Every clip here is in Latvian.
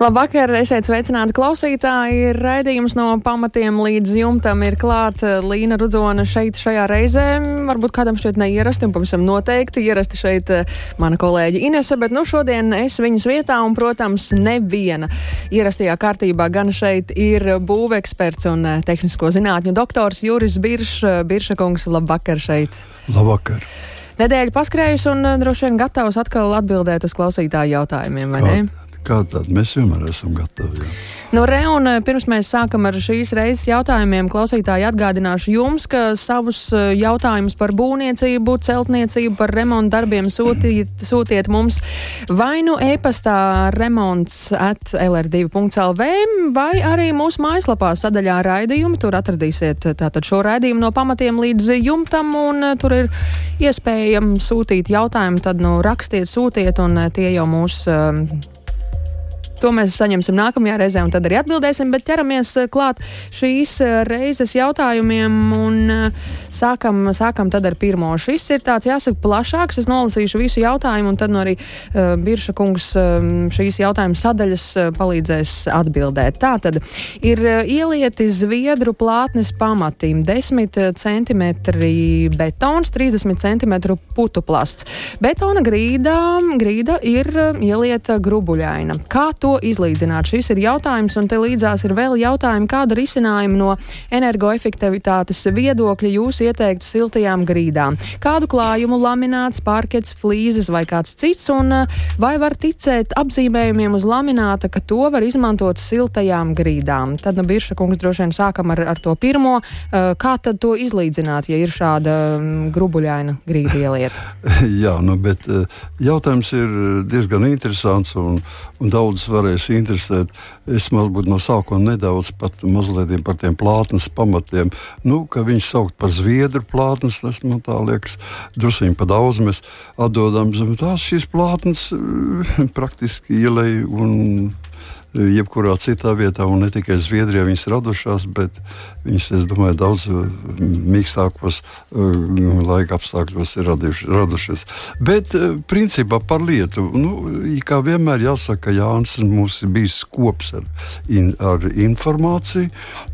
Labvakar, esiet sveicināti klausītāji. Raidījums no pamatiem līdz jumtam ir klāta Līna Rudzona šeit šajā reizē. Varbūt kādam šķiet neierasti un pavisam noteikti ierasti šeit eh, mana kolēģi Inese, bet nu šodien es viņas vietā un, protams, neviena ierastajā kārtībā gan šeit ir būveksperts un eh, tehnisko zinātņu doktors Juris Birš, Birša kungs. Labvakar šeit! Labvakar! Nedēļa paskrējusi un eh, droši vien gatavs atkal atbildēt uz klausītāju jautājumiem, vai ne? Kā tad mēs vienmēr esam gatavi? Jā. Nu, re, un pirms mēs sākam ar šīs reizes jautājumiem, klausītāji atgādināšu jums, ka savus jautājumus par būvniecību, celtniecību, par remontu darbiem sūtiet, sūtiet mums vai nu e-pastā remonts at lr2.lv vai arī mūsu mājaslapā sadaļā raidījumi. Tur atradīsiet tātad šo raidījumu no pamatiem līdz jumtam, un tur ir iespējams sūtīt jautājumu, tad nu rakstiet, sūtiet, un tie jau mūs. Uh, To mēs saņemsim nākamajā reizē, un tad arī atbildēsim. Bet ķeramies eh, klāt šīs eh, reizes jautājumiem, un eh, sākam, sākam tad ar pirmo. Šis ir tāds, jāsaka, plašāks. Es nolasīšu visu jautājumu, un tad no arī uh, Birša kungs uh, šīs jautājuma sadaļas uh, palīdzēs atbildēt. Tā tad ir uh, ielieti zviedru plātnes pamatiem 10 cm betons, 30 cm putuplasts. Betona grīda, grīda ir uh, ielieta grubuļaina. Kā to to izlīdzināt? Šis ir jautājums, un te līdzās ir vēl jautājumi, kādu risinājumu no energoefektivitātes viedokļa jūs ieteiktu siltajām grīdām. Kādu klājumu lamināts, parkets, flīzes vai kāds cits, un eh, vai var ticēt apzīmējumiem uz lamināta, ka to var izmantot siltajām grīdām? Tad, nu, Birša kungs droši vien sākam ar, ar to pirmo. Eh, kā tad to izlīdzināt, ja ir šāda mm, grubuļaina grīda ielieta? Jā, nu, bet eh, jautājums ir diezgan interesants un, un daudz var varēs interesēt. Es varbūt no sākuma nedaudz par tiem plātnes pamatiem. Nu, ka viņš sauc par zviedru plātnes, tas man tā liekas druskuļi pa daudz. Mēs atdodam tās šīs plātnes praktiski ielai un jebkurā citā vietā, un ne tikai Zviedrijā viņas radušās, bet viņas, es domāju, daudz uh, mīkstākos uh, laika apstākļos ir raduši, radušies. Bet uh, principā par lietu, nu, kā vienmēr jāsaka, Jānis mums ir bijis kops ar, in, ar informāciju,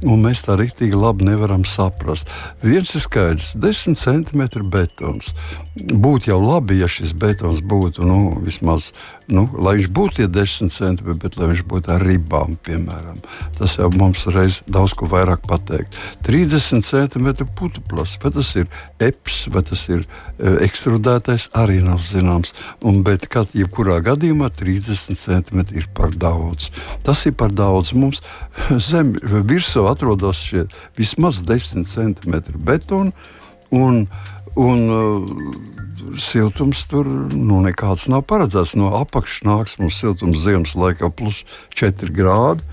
un mēs tā rīktīgi labi nevaram saprast. Viens ir skaidrs, 10 cm betons. Būtu jau labi, ja šis betons būtu nu, vismaz, nu, lai viņš būtu tie 10 cm, bet lai viņš būtu ar ribām, piemēram. Tas jau mums reiz daudz ko vairāk pateikt. 30 cm putu plasts, vai tas ir eps, vai tas ir e, ekstrudētais, arī nav zināms. Un, bet, kad jebkurā gadījumā 30 cm ir par daudz. Tas ir par daudz. Mums zem virsū atrodas šie vismaz 10 cm betona. Un, un, uh, siltums tur nu, nekāds nav paredzēts. No apakšas nāks mums siltums ziemas laikā plus 4 grādi.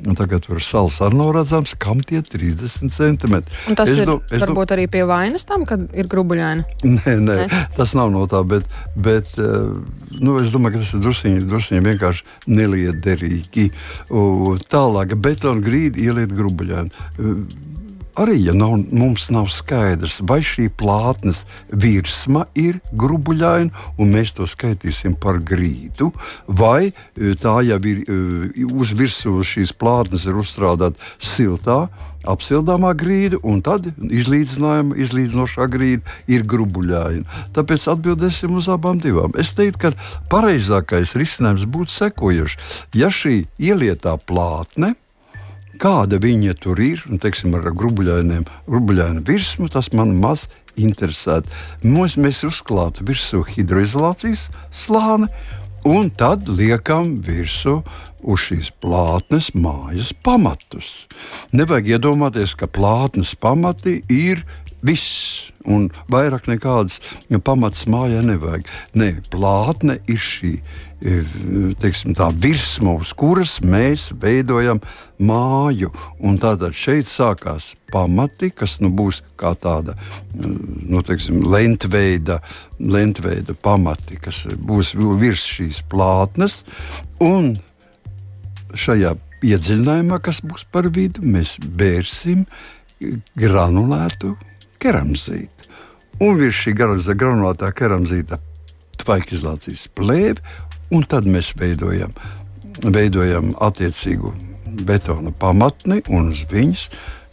Un tagad tur salas arī nav redzams, kam tie 30 centimetri. Un tas es ir do, varbūt do... arī pie vainas tam, kad ir grubuļaini. Nē, nē, nē, tas nav no tā, bet, bet uh, nu, es domāju, ka tas ir druskuļi, druskuļi vienkārši neliederīgi. Tālāk betona grīda ieliet grubuļaini. Arī ja nav, mums nav skaidrs, vai šī plātnes virsma ir grubuļaina, un mēs to skaitīsim par grīdu, vai e, tā jau ir e, uz virsmas šīs plātnes ir uzstrādāta siltā. Apsildāmā grīda, un tad izlīdzinošā grīda ir grubuļaina. Tāpēc atbildēsim uz abām divām. Es teiktu, ka pareizākais risinājums būtu sekojošs. Ja šī ielietā plātne kāda viņa tur ir, un teiksim, ar grubuļainu virsmu, tas man maz interesē. Mums mēs uzklātu virsū hidroizolācijas slāni, un tad liekam virsū uz šīs plātnes mājas pamatus. Nevajag iedomāties, ka plātnes pamati ir Viss, un vairāk nekādas pamats mājā nevajag. Nē, plātne ir šī teiksim, tā virsma, uz kuras mēs veidojam māju. Un tātad šeit sākās pamati, kas nu, būs kā tāda nu, teiksim, lentveida, lentveida pamati, kas būs virs šīs plātnes. Un šajā iedziļinājumā, kas būs par vidu, mēs bērsim granulētu keramzīti. Un virs šī granulētā keramzīta tvaikizlācijas plēve, un tad mēs veidojam, veidojam attiecīgu betona pamatni un uz viņas.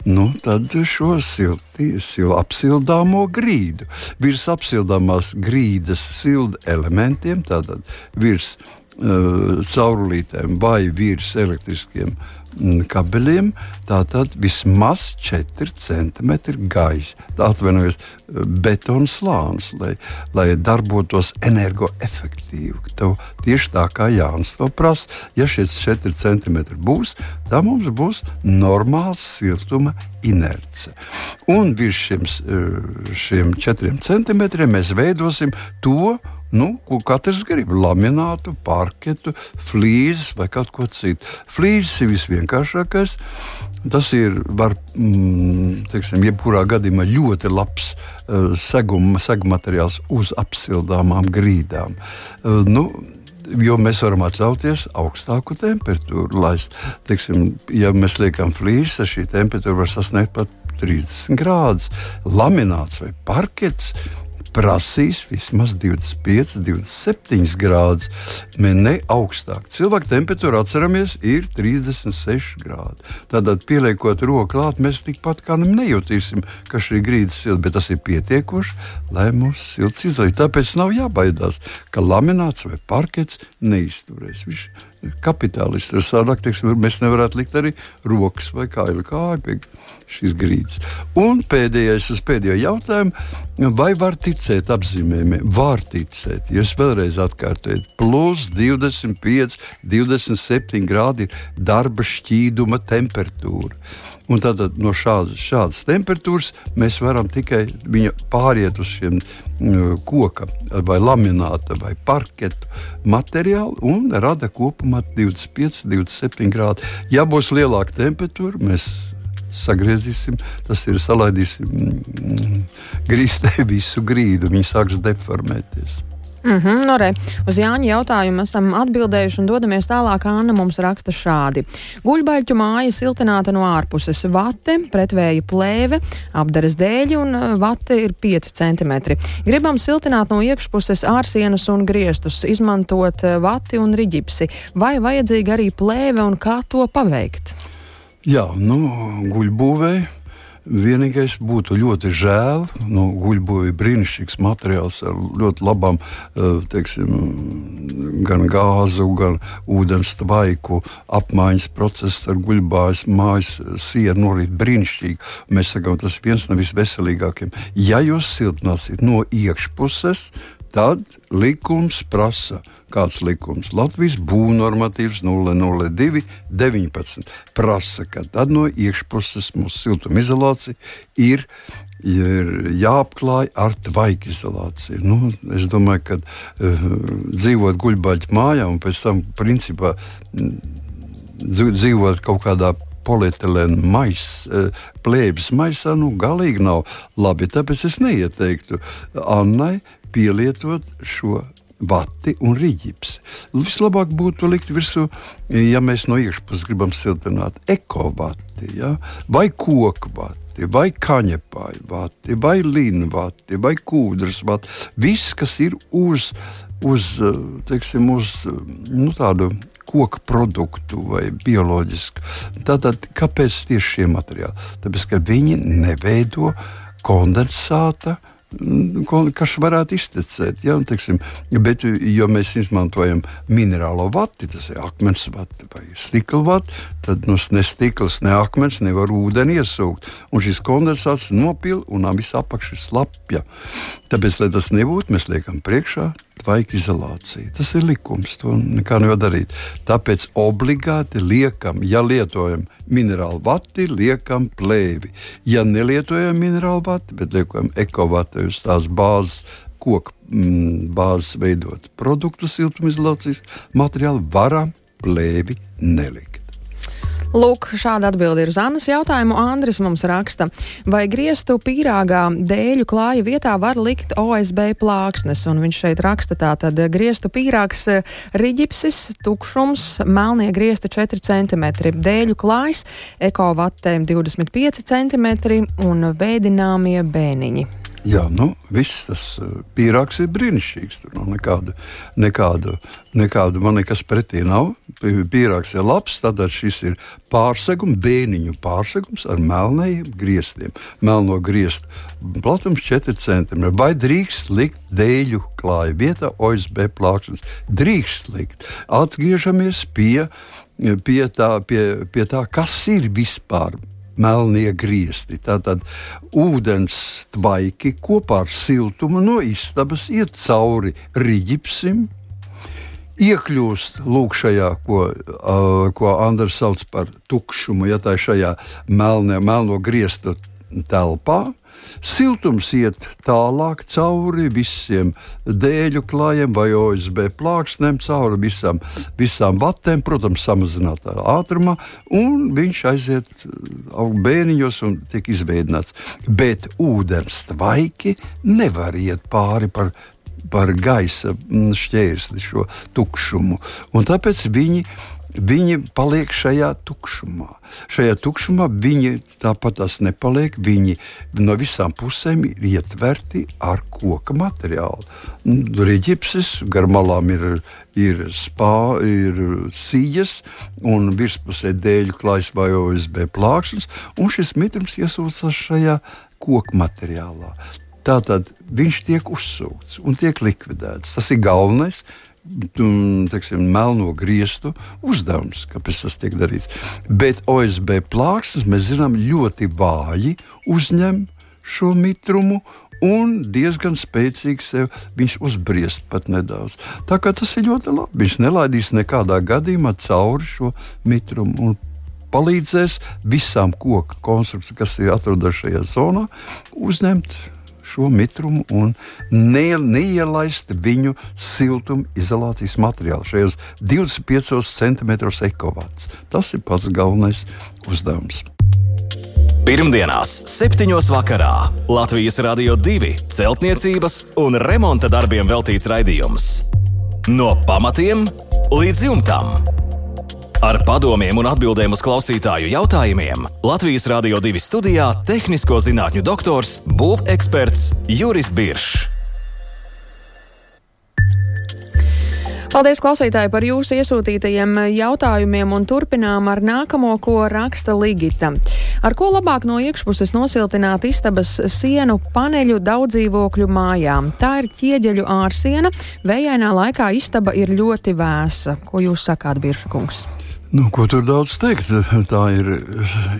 Nu, tad šo silti, sil, apsildāmo grīdu. Virs apsildāmās grīdas silda elementiem, tātad virs caurulītēm vai virs elektriskiem Mm, kabeļiem, tātad vismaz 4 cm gaisa. Atvainojos, betona slānis, lai, lai darbotos energoefektīvi. Tev tieši tā kā Jānis to prasa, ja šie 4 cm būs, tad mums būs normāls siltuma inerce. Un virs šiem, šiem 4 cm mēs veidosim to, Nu, ko katrs grib? Laminātu, parketu, flīzes vai kaut ko citu. Flīzes ir visvienkāršākais. Tas ir, var, mm, teiksim, jebkurā gadījumā ļoti labs uh, seguma, seguma materiāls uz apsildāmām grīdām. Uh, nu, jo mēs varam atļauties augstāku temperatūru. Lai, teiksim, ja mēs liekam flīzes, tad šī temperatūra var sasniegt pat 30 grādus. Lamināts vai parkets prasīs vismaz 25, 27 grādus, ne augstāk. Cilvēka temperatūra, atceramies, ir 36 grādi. Tātad, pieliekot roku klāt, mēs tikpat kā nejutīsim, ka šī grīda silta, bet tas ir pietiekoši, lai mums silts izlaiž. Tāpēc nav jābaidās, ka lamināts vai parkets neizturēs. Viņš kapitālists ar sādāk, teiksim, mēs nevarētu likt arī rokas vai kāju kāju pie šīs grīdas. Un pēdējais uz pēdējo jautājumu, vai var ticēt apzīmējumiem? Var ticēt, ja es vēlreiz atkārtoju, plus 25, 27 grādi ir darba šķīduma temperatūra. Un tad no šādas, šādas temperatūras mēs varam tikai pāriet uz šiem koka vai lamināta vai parketu materiālu un rada kopumā 25, 27 grādi. Ja būs lielāka temperatūra, mēs sagriezīsim, tas ir salaidīsim mm, grīstē visu grīdu, viņi sāks deformēties. Mm -hmm, no re. Uz Jāņa jautājumu esam atbildējuši un dodamies tālāk. Anna mums raksta šādi. Guļbaļķu māja siltināta no ārpuses. Vate, pretvēja plēve, apdares dēļi un uh, vate ir 5 cm. Gribam siltināt no iekšpuses ārsienas un griestus, izmantot uh, vati un riģipsi. Vai vajadzīga arī plēve un kā to paveikt? Jā, nu, guļbūvēja. Vienīgais būtu ļoti žēl. Nu, Guļbuļs ir brīnišķīgs materiāls ar ļoti labām, eh, teiksim, gan gāzu, gan ūdens tvaiku apmaiņas procesu ar guļbājas mājas sienu norīt brīnišķīgi. Mēs sakām, tas viens no visveselīgākajiem. Ja jūs siltināsiet no iekšpuses, tad likums prasa, kāds likums Latvijas būvnormatīvs 002 19 prasa, ka tad no iekšpuses mūsu siltumizolācija ir ir jāapklāj ar tvaiku izolāciju. Nu, es domāju, ka uh, dzīvot guļbaļķu mājā un pēc tam, principā, dzīvot kaut kādā polietilēna maisa, uh, plēbes maisā, nu, galīgi nav labi. Tāpēc es neieteiktu Annai pielietot šo vati un rīķis. Vislabāk būtu likt virsū, ja mēs no iekšpuses gribam siltināt ekovati, ja? vai koku vati, vai kaņepāju vati, vai līnu vati, vai kūdras vati. Viss, kas ir uz, uz, teiksim, uz nu, tādu koku produktu vai bioloģisku. Tātad, kāpēc tieši šie materiāli? Tāpēc, ka viņi neveido kondensāta kas varētu iztecēt. Ja, un, teiksim, bet, jo mēs izmantojam minerālo vati, tas ir akmens vati vai stikla vati, tad nu, ne stikls, ne akmens nevar ūdeni iesūkt. Un šis kondensāts nopilna un viss apakš ir slapja. Tāpēc, lai tas nebūtu, mēs liekam priekšā tvaika izolāciju. Tas ir likums, to nekā nevar darīt. Tāpēc obligāti liekam, ja lietojam minerālu vati, liekam plēvi. Ja nelietojam minerālu vati, bet liekam ekovatu uz tās bāzes, koku mm, bāzes veidot produktu siltumizolācijas materiālu, varam plēvi nelikt. Lūk, šāda atbilde ir uz Annas jautājumu. Andris mums raksta, vai griestu pīrāgā dēļu klāja vietā var likt OSB plāksnes, un viņš šeit raksta tā tad griestu pīrāgs riģipsis, tukšums, melnie griesti 4 cm, dēļu klājas, ekovatēm 25 cm un vēdināmie bēniņi. Jā, nu, viss tas eh, pīrāgs ir brīnišķīgs. Tur nav nekādu, nekādu, nekādu man nekas pretī nav. Pīrāgs ir labs, tad šis ir pārsegums, bēniņu pārsegums ar melniem griestiem. Melno griestu platums 4 cm. Vai drīkst likt dēļu klāja vietā OSB plāksnes? Drīkst likt. Atgriežamies pie, pie, tā, pie, pie tā, kas ir vispār melnie griezti. Tātad ūdens tvaiki kopā ar siltumu no istabas iet cauri riģipsim. Iekļūst lūk, šajā, ko, uh, ko Andris sauc par tukšumu, ja tā ir šajā melnē, melno griestu telpā. Siltums iet tālāk cauri visiem dēļu klājiem vai OSB plāksnēm, cauri visam, visām vatēm, protams, samazinātā ātrumā, un viņš aiziet uh, bēniņos un tiek izveidināts. Bet ūdens tvaiki nevar iet pāri par par gaisa mm, šķērsli, šo tukšumu. Un tāpēc viņi Viņi paliek šajā tukšumā. Šajā tukšumā viņi tāpat nepaliek. Viņi no visām pusēm ir ietverti ar koka materiālu. Tur ir ģipsis, gar malām ir, ir spā, ir sīģes, un virspusē dēļu klājas vai OSB plāksnes, un šis mitrums iesūcas šajā koka materiālā. Tātad viņš tiek uzsūkts un tiek likvidēts. Tas ir galvenais teiksim, melno griestu uzdevums, kāpēc tas tiek darīts. Bet OSB plāksnes, mēs zinām, ļoti vāji uzņem šo mitrumu. Un diezgan spēcīgi sev viņš uzbriest pat nedaudz. Tā kā tas ir ļoti labi. Viņš nelaidīs nekādā gadījumā cauri šo mitrumu un palīdzēs visām koku konstrukcijām, kas ir atrodas šajā zonā, uzņemt šo mitrumu un ne, neielaist viņu siltumizolācijas materiālu šajos 25 cm ekovāts. Tas ir pats galvenais uzdevums. Pirmdienās, 7. vakarā Latvijas Rādio 2 celtniecības un remonta darbiem veltīts raidījums. No pamatiem līdz jumtam Ar padomiem un atbildēm uz klausītāju jautājumiem Latvijas Rādio 2 studijā - tehnisko zinātņu doktors, būveksperts Juris Biršs. Paldies, klausītāji, par jūsu iesūtītajiem jautājumiem, un turpinām ar nākamo, ko raksta Ligita. Ar ko labāk no iekšpuses nosiltināt istabas sienu paneļu daudzdzīvokļu mājām? Tā ir ķieģeļu ārsiena, vējainā laikā istaba ir ļoti vēsa. Ko jūs sakāt, Birša kungs? Nu, ko tur daudz teikt? Tā ir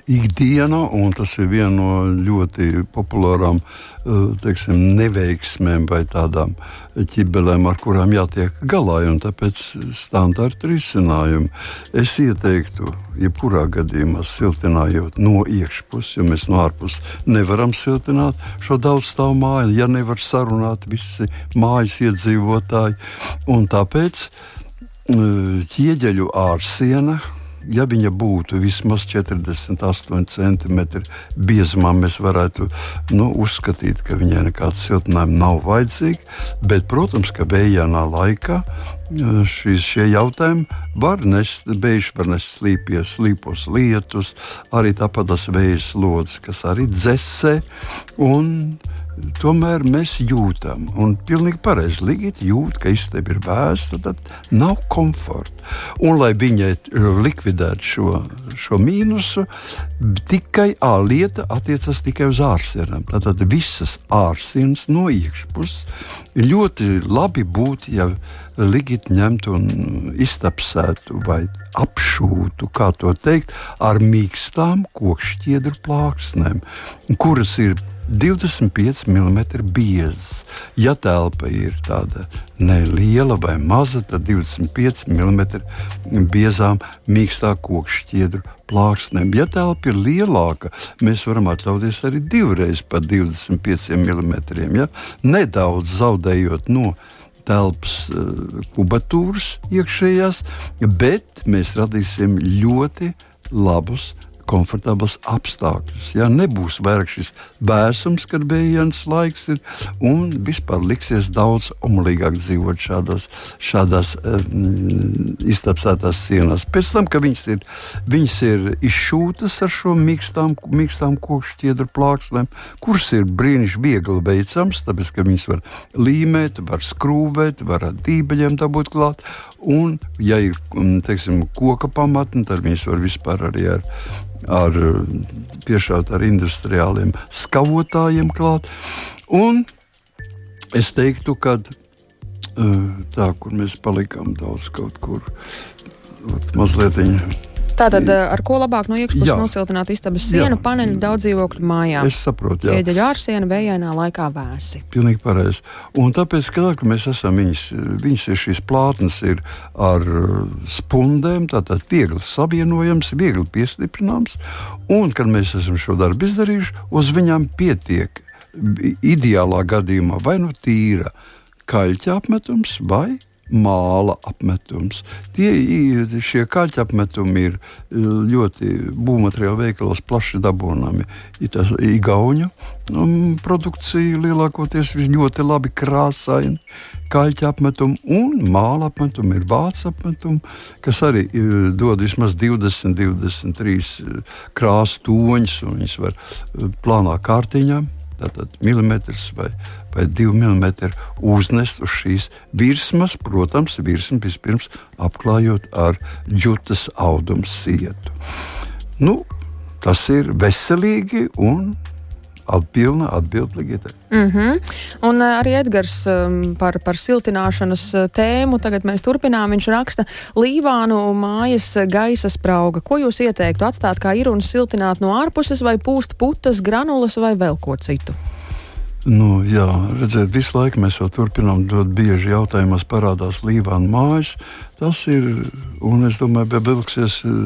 ikdiena, un tas ir viena no ļoti populārām eh, teiksim, neveiksmēm vai tādām ķibelēm, ar kurām jātiek galā. Tāpēc standarta risinājumi. Es ieteiktu, jebkurā gadījumā siltinājot no iekšpuses, jo mēs no ārpuses nevaram siltināt šo daudzstāvu māju, ja nevar sarunāt visi mājas iedzīvotāji. Un tāpēc ķieģeļu ārsiena, ja viņa būtu vismaz 48 cm biezumā, mēs varētu nu, uzskatīt, ka viņai nekāda siltinājuma nav vajadzīga. Bet, protams, ka vējainā laikā šīs, šie jautājumi var nest, beigas var nest slīpies, slīpos lietus, arī tāpat tas vējas lodes, kas arī dzesē. Tomēr mēs jūtam, un pilnīgi pareizi Ligita jūt, ka istaba ir vēsta, tad nav komforta. Un, lai viņai likvidētu šo, šo mīnusu, tikai ā, lieta attiecas tikai uz ārsienām. Tātad visas ārsienas no iekšpuses ļoti labi būtu, ja Ligita ņemtu un iztapsētu vai apšūtu, kā to teikt, ar mīkstām kokšķiedru plāksnēm, kuras ir 25 mm biezas. Ja telpa ir tāda neliela vai maza, tad 25 mm biezām mīkstā kokšķiedru plāksnēm. Ja telpa ir lielāka, mēs varam atļauties arī divreiz par 25 mm. Ja? Nedaudz zaudējot no telpas uh, kubatūras iekšējās, bet mēs radīsim ļoti labus komfortabls apstākļus. Ja? Nebūs vairāk šis bērsums, kad bējains laiks ir, un vispār liksies daudz omulīgāk dzīvot šādās, šādās um, iztapsētās sienās. Pēc tam, kad viņas ir, viņas ir izšūtas ar šo mīkstām, mīkstām kokšķiedru plāksnēm, kuras ir brīnišķīgi viegli veicams, tāpēc, ka viņas var līmēt, var skrūvēt, var ar dībeļiem dabūt klāt, un, ja ir, mm, teiksim, koka pamatne, tad viņas var vispār arī ar ar piešaut ar industriāliem skavotājiem klāt. Un es teiktu, ka tā, kur mēs palikām daudz kaut kur mazliet. Tātad ar ko labāk no iekšpuses nosiltināt istabas sienu, jā. paneļu daudz dzīvokļu mājām? Es saprotu, jā. Ieģeļu ārsiena vējainā laikā vēsi. Pilnīgi pareizi. Un tāpēc, ka, ka mēs esam viņas, viņas ir šīs plātnes ir ar spundēm, tātad viegli savienojams, viegli piestiprināms, un, kad mēs esam šo darbu izdarījuši, uz viņām pietiek ideālā gadījumā vai nu tīra kaļķa apmetums vai māla apmetums. Tie šie kaļķa apmetumi ir e, ļoti būvmateriālu veikalos plaši dabūnami. Ir tas igauņu um, produkcija lielākoties ļoti labi krāsaini. Kaļķa apmetumi un māla apmetumi ir vācu apmetumi, kas arī uh, dod vismaz 20, 23 uh, krāsu toņus, un viņas var uh, plānā kārtiņā, tātad milimetrs vai vai 2 mm uznest uz šīs virsmas, protams, virsmu vispirms apklājot ar džutas audumu sietu. Nu, tas ir veselīgi un Pilna atbildīga. Mm -hmm. Un uh, arī Edgars um, par, par siltināšanas uh, tēmu. Tagad mēs turpinām. Viņš raksta, Līvānu mājas gaisa sprauga. Ko jūs ieteiktu? Atstāt kā ir un siltināt no ārpuses, vai pūst putas, granulas vai vēl ko citu? Nu, jā, redziet, visu laiku mēs jau turpinām ļoti bieži jautājumos parādās Līvāna mājas. Tas ir, un es domāju, ka vilksies eh,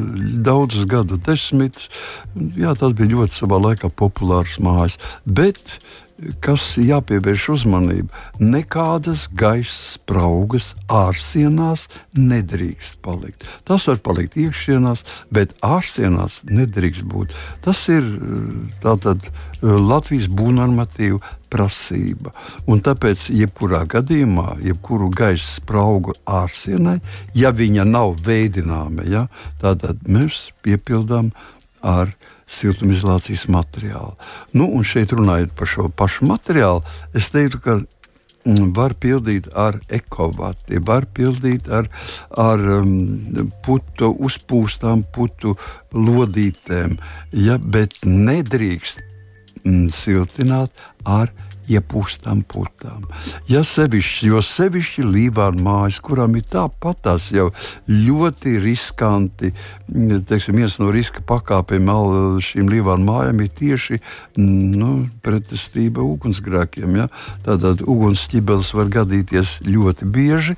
daudzus gadu desmitus. Jā, tas bija ļoti savā laikā populārs mājas. Bet kas jāpievērš uzmanība. Nekādas gaisa spraugas ārsienās nedrīkst palikt. Tas var palikt iekšienās, bet ārsienās nedrīkst būt. Tas ir tātad Latvijas būvnormatīva prasība. Un tāpēc, jebkurā gadījumā, jebkuru gaisa spraugu ārsienai, ja viņa nav veidināma, ja, tad mēs piepildām ar siltumizolācijas materiālu. Nu, un šeit runājot par šo pašu materiālu, es teiktu, ka mm, var pildīt ar ekovati, var pildīt ar, ar um, putu uzpūstām putu lodītēm, ja, bet nedrīkst mm, siltināt ar iepūstām putām. Ja sevišķi, jo sevišķi Lībāna mājas, kurām ir tāpatās jau ļoti riskanti, teiksim, viens no riska pakāpēm šīm Lībāna mājām ir tieši nu, pretestība ugunsgrēkiem. Ja? Tātad ugunsķibels var gadīties ļoti bieži,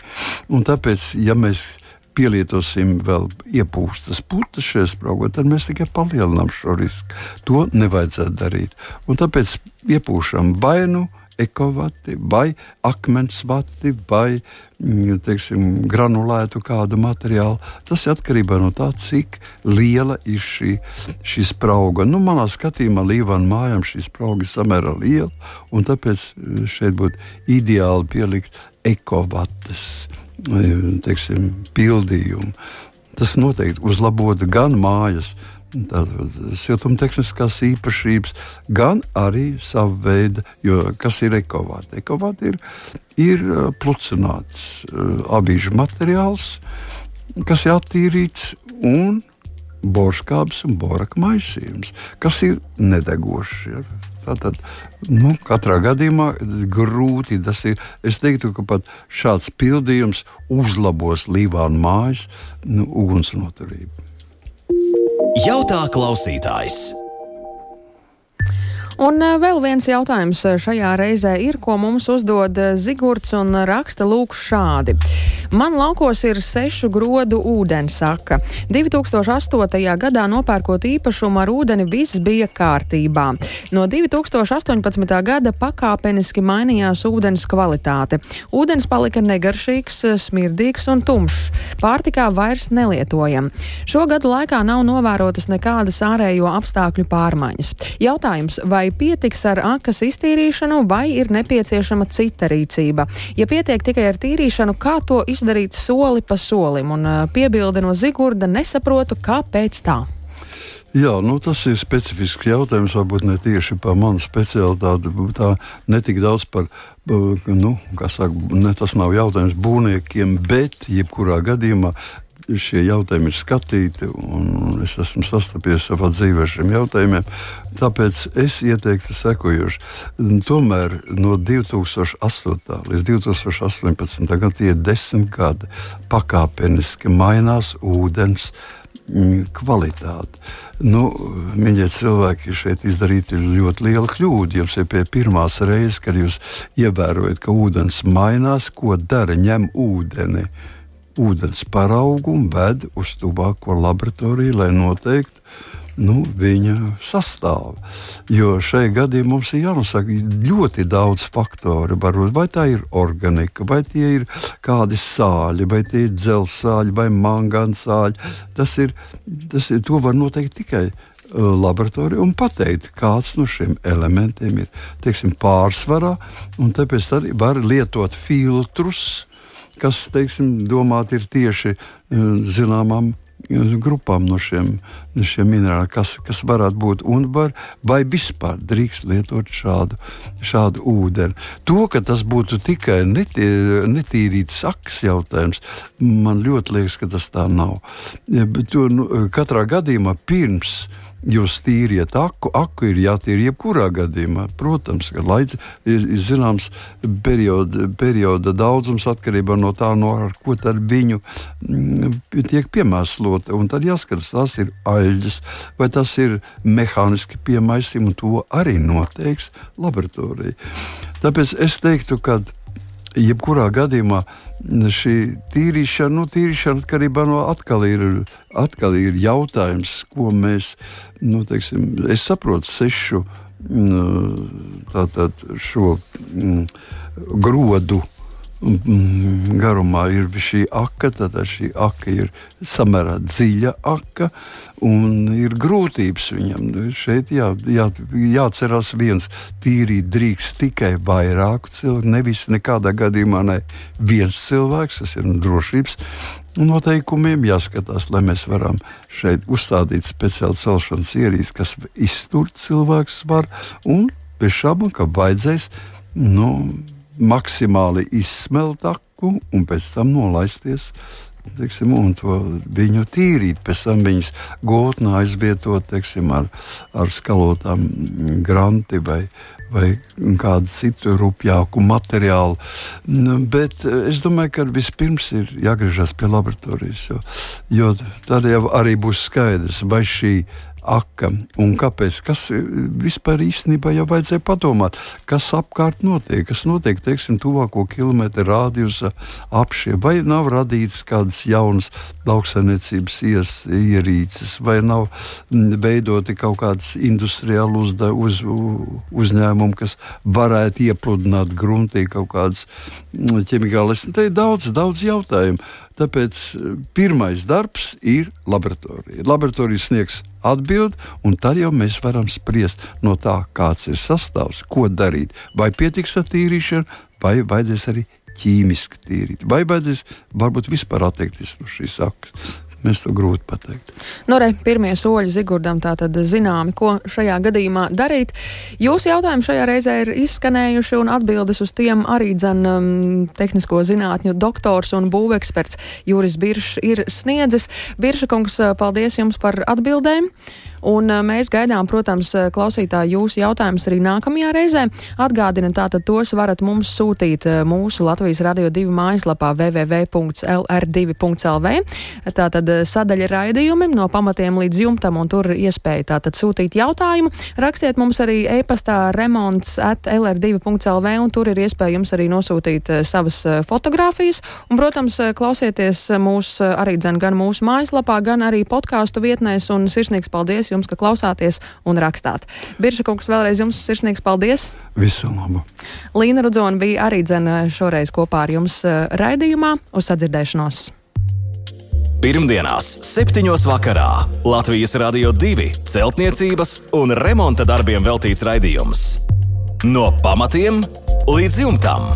un tāpēc, ja mēs pielietosim vēl iepūstas putas šajā spraugā, tad mēs tikai palielinām šo risku. To nevajadzētu darīt. Un tāpēc iepūšam vai nu ekovati, vai akmens vati, vai mm, teiksim, granulētu kādu materiālu. Tas ir atkarībā no tā, cik liela ir šī, šī sprauga. Nu, manā skatījumā, Līvāna mājām šī sprauga ir samērā liela, un tāpēc eh, šeit būtu ideāli pielikt ekovatas teiksim, pildījumu. Tas noteikti uzlabotu gan mājas siltumtehniskās īpašības, gan arī savu veidu, jo kas ir ekovāte? Ekovāte ir, ir plucināts avīžu materiāls, kas ir attīrīts un borskābs un boraka maisījums, kas ir nedegošs. Ja? Tātad, nu, katrā gadījumā grūti tas ir. Es teiktu, ka pat šāds pildījums uzlabos Līvānu mājas nu, ugunsnoturību. Jautā klausītājs! Un eh, vēl viens jautājums eh, šajā reizē ir, ko mums uzdod eh, Zigurds un raksta lūk šādi. Man laukos ir sešu grodu ūdensaka. 2008. gadā nopērkot īpašumu ar ūdeni viss bija kārtībā. No 2018. gada pakāpeniski mainījās ūdens kvalitāte. Ūdens palika negaršīgs, smirdīgs un tumšs. Pārtikā vairs nelietojam. Šo gadu laikā nav novērotas nekādas ārējo apstākļu pārmaiņas. Jautājums, vai vai pietiks ar akas iztīrīšanu, vai ir nepieciešama cita rīcība. Ja pietiek tikai ar tīrīšanu, kā to izdarīt soli pa solim? Un piebilde no Zigurda nesaprotu, kāpēc tā. Jā, nu, tas ir specifisks jautājums. Varbūt ne tieši par manu specialitāti. Tā ne tik daudz par, nu, saka, ne, tas nav jautājums būvniekiem, bet jebkurā gadījumā šie jautājumi ir skatīti, un es esmu sastapies savā dzīvē ar šiem jautājumiem. Tāpēc es ieteiktu sekojoši. Tomēr no 2008. līdz 2018. gadam tie ir desmit gadi. Pakāpeniski mainās ūdens mm, kvalitāte. Nu, Mīļie cilvēki, šeit izdarīta ļoti liela kļūda. Jums ir pie pirmās reizes, kad jūs ievērojat, ka ūdens mainās, ko dara, ņem ūdeni ūdens paraugu un ved uz tuvāko laboratoriju, lai noteiktu nu, viņa sastāvu. Jo šai gadījumā mums ir jānosaka ļoti daudz faktoru. Varbūt, vai tā ir organika, vai tie ir kādi sāļi, vai tie ir dzelzsāļi, vai mangāna sāļi. Tas ir, tas ir, to var noteikt tikai uh, laboratorija un pateikt, kāds no šiem elementiem ir teiksim, pārsvarā. Tāpēc arī var lietot filtrus, kas, teiksim, domāti ir tieši eh, zināmām eh, grupām no šiem, šiem minerāliem, kas, kas varētu būt un var, vai vispār drīkst lietot šādu, šādu ūdeni. To, ka tas būtu tikai netī, netīrīts saks jautājums, man ļoti liekas, ka tas tā nav. To, nu, katrā gadījumā pirms Jūs tīriet aku, aku ir jātīra jebkurā gadījumā. Protams, ka laiks ir, ir zināms perioda, perioda daudzums atkarībā no tā, no ar ko viņu m, mm, tiek piemēslota. Un tad jāskatās, tas ir aļģis vai tas ir mehāniski piemaisījumi, un to arī noteiks laboratorija. Tāpēc es teiktu, ka jebkurā gadījumā šī tīrīšana, nu, tīrīšana atkarībā no atkal ir, atkal ir jautājums, ko mēs, nu, teiksim, es saprotu sešu mm, tātad šo mm, grodu garumā ir šī aka, tad šī aka ir samērā dziļa aka un ir grūtības viņam. Šeit jā, jā, jāatcerās viens, tīrīt drīkst tikai vairāku cilvēku, nevis nekādā gadījumā ne viens cilvēks, tas ir drošības noteikumiem jāskatās, lai mēs varam šeit uzstādīt speciāli celšanas ierīces, kas iztur cilvēku svaru un bez šaubām, ka vajadzēs. Nu, maksimāli izsmelt aku un pēc tam nolaisties. Teiksim, un to viņu tīrīt, pēc tam viņas gūtnē aizvietot teiksim, ar, ar skalotām granti vai, vai kādu citu rupjāku materiālu. Nu, bet es domāju, ka vispirms ir jāgriežas pie laboratorijas, jo, jo tad jau arī būs skaidrs, vai šī aka. Un kāpēc? Kas e, vispār īstenībā jau vajadzēja padomāt, kas apkārt notiek? Kas notiek, teiksim, tuvāko kilometru rādījusa apšie? Vai nav radīts kādas jaunas lauksainiecības ierīces, vai nav veidoti kaut kādas industriāli uzda, uz, uzņēmumi, kas varētu iepludināt gruntī kaut kādas ķimikālas. Te ir daudz, daudz jautājumu. Tāpēc eh, pirmais darbs ir laboratorija. Laboratorija sniegs atbildi, un tad jau mēs varam spriest no tā, kāds ir sastāvs, ko darīt. Vai pietiks ar tīrīšanu, vai vajadzēs arī ķīmiski tīrīt, vai vajadzēs varbūt vispār atteikties no šīs sakas. Mēs to grūti pateikt. Nu, re, pirmie soļi Zigurdam tātad zināmi, ko šajā gadījumā darīt. Jūsu jautājumi šajā reizē ir izskanējuši un atbildes uz tiem arī dzen um, tehnisko zinātņu doktors un būveksperts Juris Biršs ir sniedzis. Birša kungs, paldies jums par atbildēm. Un mēs gaidām, protams, klausītāji jūsu jautājumus arī nākamajā reizē. Atgādina, tātad tos varat mums sūtīt mūsu Latvijas Radio 2 mājaslapā www.lr2.lv. Tātad sadaļa raidījumiem no pamatiem līdz jumtam, un tur iespēja tātad sūtīt jautājumu. Rakstiet mums arī e-pastā remonts at lr2.lv, un tur ir iespēja jums arī nosūtīt savas fotogrāfijas. Un, protams, klausieties mūs arī dzen gan mūsu mājaslapā, gan arī podkāstu vietnēs, un sirsnīgs paldies jums, ka klausāties un rakstāt. Birša kungs, vēlreiz jums sirsnīgs paldies! Visu labu! Līna Rudzona bija arī dzene šoreiz kopā ar jums eh, raidījumā uz sadzirdēšanos. Pirmdienās, 7. vakarā Latvijas Rādio 2 celtniecības un remonta darbiem veltīts raidījums. No pamatiem līdz jumtam.